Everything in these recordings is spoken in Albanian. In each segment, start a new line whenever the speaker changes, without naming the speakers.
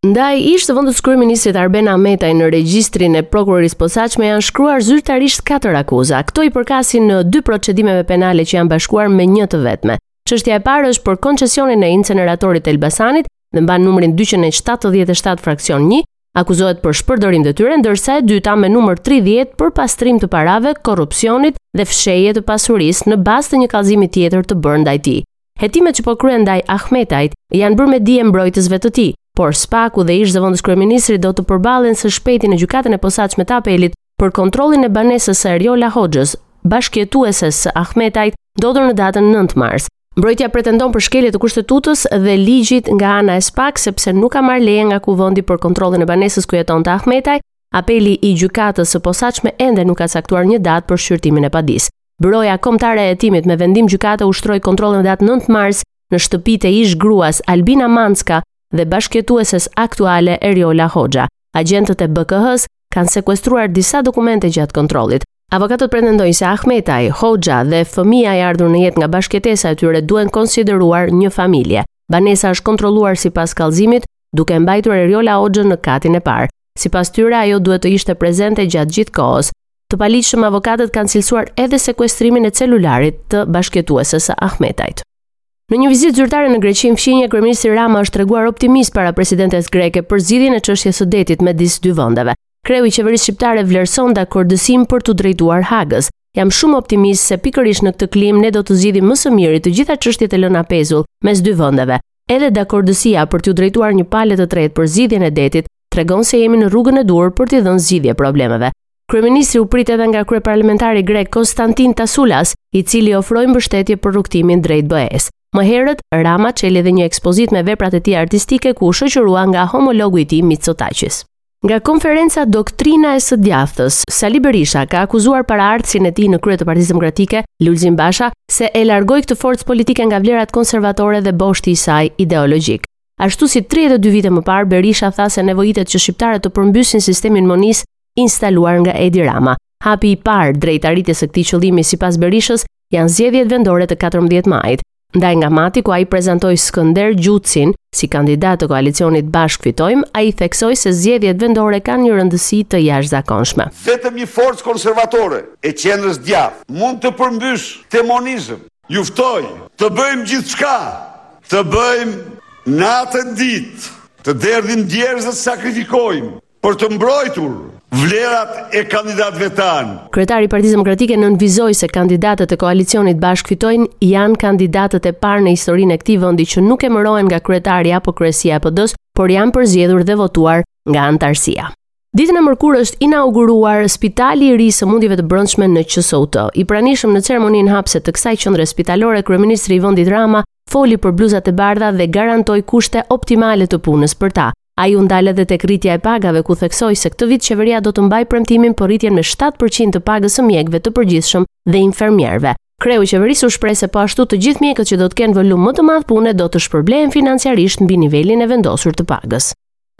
Ndaj ish zëvendëskryeministrit Arben Ahmetaj në regjistrin e prokurorisë së posaçme janë shkruar zyrtarisht 4 akuza. Këto i përkasin në dy procedimeve penale që janë bashkuar në një të vetme. Çështja e parë është për koncesionin e inceneratorit të Elbasanit dhe mban numrin 277 fraksion 1, akuzohet për shpërdorim detyre, ndërsa e dyta me numër 30 për pastrim të parave, korrupsionit dhe fshehje të pasurisë në bazë të një kallëzimi tjetër të bërë ndaj tij. Hetimet që po kryhen ndaj Ahmetajt janë bërë me dije mbrojtësve të tij, por Spaku dhe ish zëvendëskryeministri do të përballen së shpejti në gjykatën e posaçme të apelit për kontrollin e banesës së Eriola Hoxhës, bashkëjetueses së Ahmetajt, ndodhur në datën 9 mars. Mbrojtja pretendon për shkelje të Kushtetutës dhe ligjit nga ana e SPAK sepse nuk ka marrë leje nga Kuvendi për kontrollin e banesës ku jetonte Ahmetaj. Apeli i gjykatës së posaçme ende nuk ka caktuar një datë për shqyrtimin e padisë. Byroja Kombëtare e Hetimit me vendim gjykate ushtroi kontroll në datë 9 mars në shtëpitë e ish gruas Albina Mançka dhe bashkëjetueses aktuale Eriola Hoxha. Agjentët e BKH-së kanë sekuestruar disa dokumente gjatë kontrollit. Avokatët pretendojnë se Ahmetaj, Hoxha dhe fëmija i ardhur në jetë nga bashkëjetesa e tyre duhen konsideruar një familje. Banesa është kontrolluar sipas kallëzimit, duke e mbajtur Eriola Hoxhën në katin e parë. Sipas tyre, ajo duhet të ishte prezente gjatë gjithë kohës. Të paligjshëm avokatët kanë cilësuar edhe sekuestrimin e celularit të bashkëjetueses së Ahmetajt. Në një vizitë zyrtare në Greqinë fqinje, kryeministri Rama është treguar optimist para presidentes greke për zgjidhjen e çështjes së detit midis dy vendeve. Kreu i qeverisë shqiptare vlerëson dakordësinë për t'iu drejtuar Hagës. Jam shumë optimist se pikërisht në këtë klimë ne do të zgjidhim më së miri të gjitha çështjet e lëna pezull mes dy vendeve. Edhe dakordësia për t'iu drejtuar një pale të tretë për zgjidhjen e detit tregon se jemi në rrugën e duhur për t'i dhënë zgjidhje problemeve. Kryeministri u prit edhe nga kryeparlamentari grek Konstantin Tasulas, i cili ofroi mbështetje për rrugëtimin drejt BE-së. Më herët, Rama çeli edhe një ekspozitë me veprat e tij artistike ku u shoqërua nga homologu i tij Mitsotakis. Nga konferenca Doktrina e së djathtës, Sali Berisha ka akuzuar paraardhësin e tij në krye të Partisë Demokratike, Lulzim Basha, se e largoi këtë forcë politike nga vlerat konservatore dhe boshti i saj ideologjik. Ashtu si 32 vite më parë, Berisha tha se nevojitet që shqiptarët të përmbysin sistemin monist instaluar nga Edi Rama. Hapi i parë drejt arritjes së këtij qëllimi sipas Berishës janë zgjedhjet vendore të 14 majit. Ndaj nga Mati ku ai prezantoi Skënder Gjucin si kandidat të koalicionit Bashkë Fitojmë, ai theksoi se zgjedhjet vendore kanë një rëndësi të jashtëzakonshme.
Vetëm një forcë konservatore e qendrës së djathtë mund të përmbysë këtë monizëm. Ju ftoj të bëjmë gjithçka, të bëjmë natën ditë, të derdhim djersë dhe të sakrifikojmë Për të mbrojtur vlerat e kandidatëve tanë.
Kryetari i Partisë Demokratike nënvizoi se kandidatët e koalicionit Bashkë Fitojnë janë kandidatët e parë në historinë e këtij vendi që nuk emërohen nga kryetari apo kryesia e PD-së, por janë përzgjedhur dhe votuar nga anëtarësia. Ditën e mërkurë është inauguruar Spitali i ri i Sëmundjeve të Brendshme në QSUT. I pranishëm në ceremoninë hapëse të kësaj qendre spitalore, kryeministri i vendit Rama foli për bluzat e bardha dhe garantoi kushte optimale të punës për ta, Ai u ndal edhe tek rritja e pagave ku theksoi se këtë vit qeveria do të mbajë premtimin për rritjen me shtatë për qind të pagës së mjekëve të përgjithshëm dhe infermierëve. Kreu i qeverisë u shpreh se po ashtu të gjithë mjekët që do të kenë volum më të madh pune do të shpërblehen financiarisht mbi nivelin e vendosur të pagës.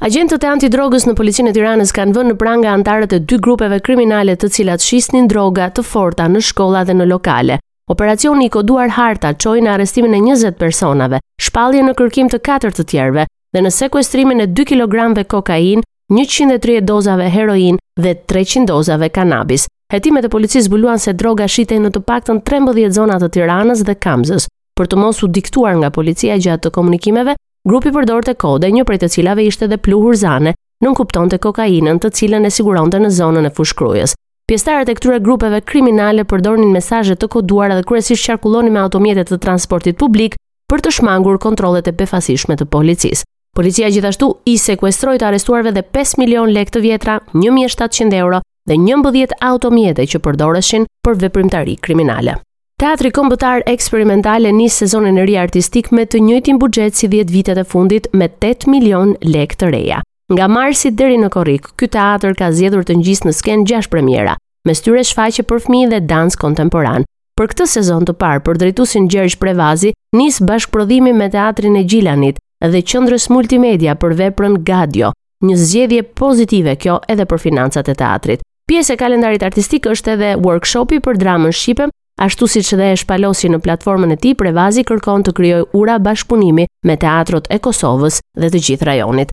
Agjentët e antidrogës në policinë e Tiranës kanë vënë në pranga anëtarët e dy grupeve kriminale të cilat shisnin droga të forta në shkolla dhe në lokale. Operacioni i koduar Harta çoi në arrestimin e 20 personave, shpallje në kërkim të katër të tjerëve, dhe në sekuestrimin e 2 kilogramëve kokainë, 130 dozave heroinë dhe 300 dozave kanabis. Hetimet e policisë zbuluan se droga shitej në të paktën 13 zona të Tiranës dhe Kamzës. Për të mos u diktuar nga policia gjatë telekomunikimeve, grupi përdorte kode, një prej të cilave ishte dhe pluhur zane, nënkuptonte kokainën të cilën e siguronte në zonën e Fushë-Krujës. Pjesëtarët e këtyre grupeve kriminale përdornin mesazhe të koduara dhe kryesisht qarkullonin me automjete të transportit publik, për të shmangur kontrollet e befasishme të policisë. Policia gjithashtu i sekuestroi të arrestuarve dhe 5 milion lekë të vjetra, 1700 euro dhe 11 automjete që përdoreshin për veprimtari kriminale. Teatri Kombëtar Eksperimental e nis sezonin e ri artistik me të njëjtin buxhet si 10 vitet e fundit me 8 milion lekë të reja. Nga marsi deri në korrik, ky teatër ka zgjedhur të ngjisë në skenë 6 premiera, mes tyre shfaqje për fëmijë dhe dans kontemporan, Për këtë sezon të parë për drejtuesin Gjergj Prevazi nis bashkëprodhimi me Teatrin e Gjilanit dhe Qendrës Multimedia për veprën Gadjo, një zgjedhje pozitive kjo edhe për financat e teatrit. Pjesë e kalendarit artistik është edhe workshopi për dramën shqipe, ashtu siç dhe e shpalosi në platformën e tij Prevazi kërkon të krijojë ura bashkëpunimi me teatrot e Kosovës dhe të gjithë rajonit.